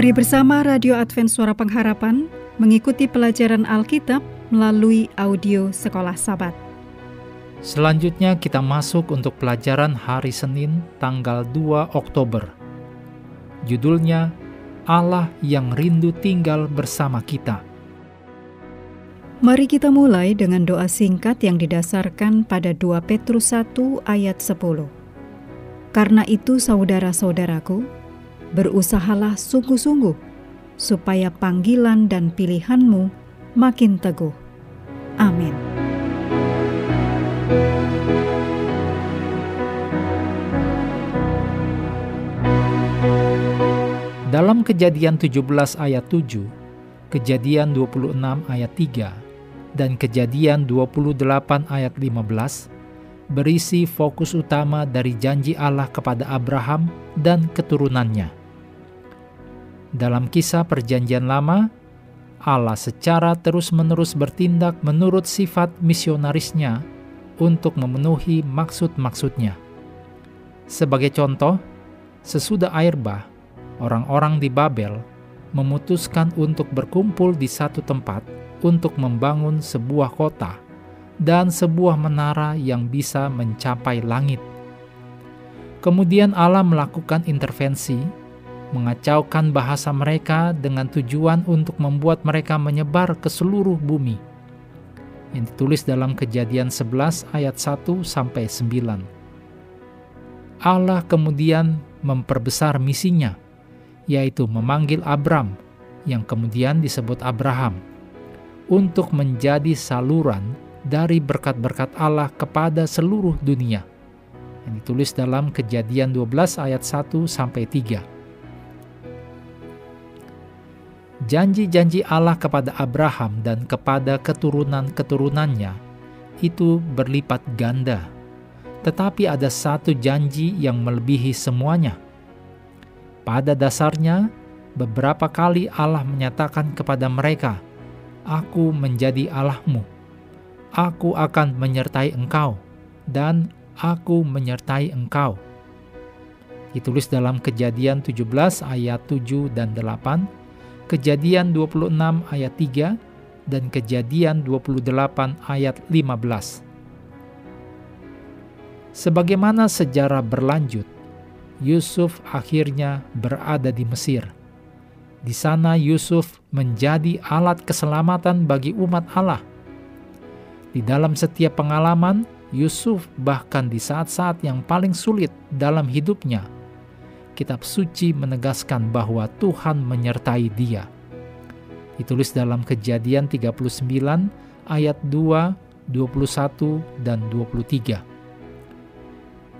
Mari bersama Radio Advent Suara Pengharapan mengikuti pelajaran Alkitab melalui audio Sekolah Sabat. Selanjutnya kita masuk untuk pelajaran hari Senin tanggal 2 Oktober. Judulnya Allah yang rindu tinggal bersama kita. Mari kita mulai dengan doa singkat yang didasarkan pada 2 Petrus 1 ayat 10. Karena itu saudara-saudaraku, berusahalah sungguh-sungguh supaya panggilan dan pilihanmu makin teguh. Amin. Dalam kejadian 17 ayat 7, kejadian 26 ayat 3, dan kejadian 28 ayat 15, berisi fokus utama dari janji Allah kepada Abraham dan keturunannya. Dalam kisah Perjanjian Lama, Allah secara terus-menerus bertindak menurut sifat misionarisnya untuk memenuhi maksud-maksudnya. Sebagai contoh, sesudah air bah, orang-orang di Babel memutuskan untuk berkumpul di satu tempat untuk membangun sebuah kota dan sebuah menara yang bisa mencapai langit. Kemudian Allah melakukan intervensi mengacaukan bahasa mereka dengan tujuan untuk membuat mereka menyebar ke seluruh bumi. Yang ditulis dalam Kejadian 11 ayat 1 sampai 9. Allah kemudian memperbesar misinya, yaitu memanggil Abram yang kemudian disebut Abraham untuk menjadi saluran dari berkat-berkat Allah kepada seluruh dunia. Yang ditulis dalam Kejadian 12 ayat 1 sampai 3 janji-janji Allah kepada Abraham dan kepada keturunan-keturunannya itu berlipat ganda. Tetapi ada satu janji yang melebihi semuanya. Pada dasarnya, beberapa kali Allah menyatakan kepada mereka, Aku menjadi Allahmu. Aku akan menyertai engkau, dan aku menyertai engkau. Ditulis dalam kejadian 17 ayat 7 dan 8, Kejadian 26 ayat 3 dan Kejadian 28 ayat 15. Sebagaimana sejarah berlanjut, Yusuf akhirnya berada di Mesir. Di sana Yusuf menjadi alat keselamatan bagi umat Allah. Di dalam setiap pengalaman, Yusuf bahkan di saat-saat yang paling sulit dalam hidupnya kitab suci menegaskan bahwa Tuhan menyertai dia. Ditulis dalam kejadian 39 ayat 2, 21, dan 23.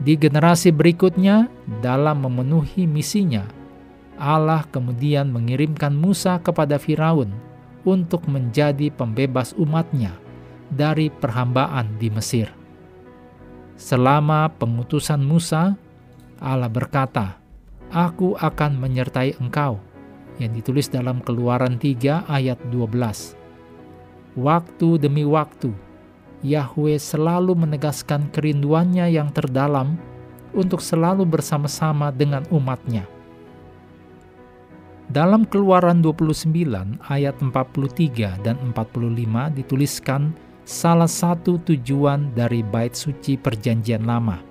Di generasi berikutnya, dalam memenuhi misinya, Allah kemudian mengirimkan Musa kepada Firaun untuk menjadi pembebas umatnya dari perhambaan di Mesir. Selama pengutusan Musa, Allah berkata, Aku akan menyertai engkau, yang ditulis dalam Keluaran 3 ayat 12. Waktu demi waktu, Yahweh selalu menegaskan kerinduannya yang terdalam untuk selalu bersama-sama dengan umatnya. Dalam Keluaran 29 ayat 43 dan 45 dituliskan salah satu tujuan dari bait suci perjanjian lama –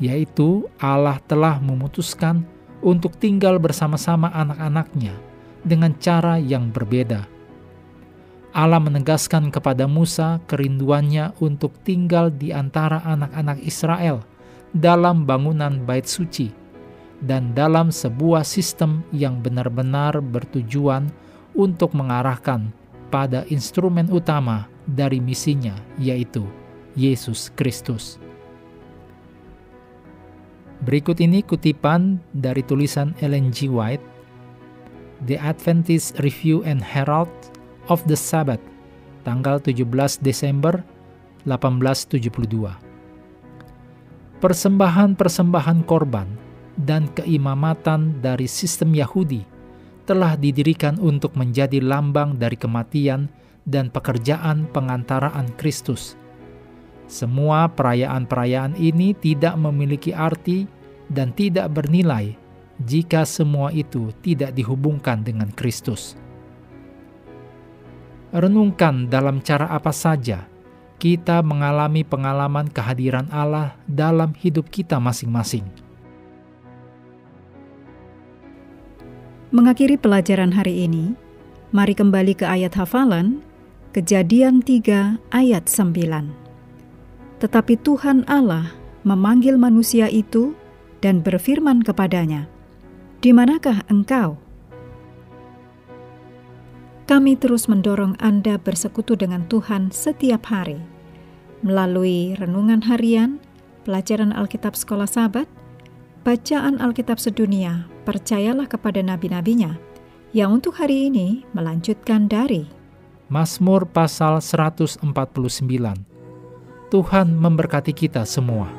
yaitu Allah telah memutuskan untuk tinggal bersama-sama anak-anaknya dengan cara yang berbeda. Allah menegaskan kepada Musa kerinduannya untuk tinggal di antara anak-anak Israel dalam bangunan bait suci dan dalam sebuah sistem yang benar-benar bertujuan untuk mengarahkan pada instrumen utama dari misinya, yaitu Yesus Kristus. Berikut ini kutipan dari tulisan Ellen G. White, The Adventist Review and Herald of the Sabbath, tanggal 17 Desember 1872. Persembahan-persembahan korban dan keimamatan dari sistem Yahudi telah didirikan untuk menjadi lambang dari kematian dan pekerjaan pengantaraan Kristus. Semua perayaan-perayaan ini tidak memiliki arti dan tidak bernilai jika semua itu tidak dihubungkan dengan Kristus. Renungkan dalam cara apa saja kita mengalami pengalaman kehadiran Allah dalam hidup kita masing-masing. Mengakhiri pelajaran hari ini, mari kembali ke ayat hafalan, Kejadian 3 ayat 9. Tetapi Tuhan Allah memanggil manusia itu dan berfirman kepadanya, "Di manakah engkau?" Kami terus mendorong Anda bersekutu dengan Tuhan setiap hari melalui renungan harian, pelajaran Alkitab sekolah sahabat, bacaan Alkitab sedunia, percayalah kepada nabi-nabinya, yang untuk hari ini melanjutkan dari Mazmur pasal 149. Tuhan memberkati kita semua.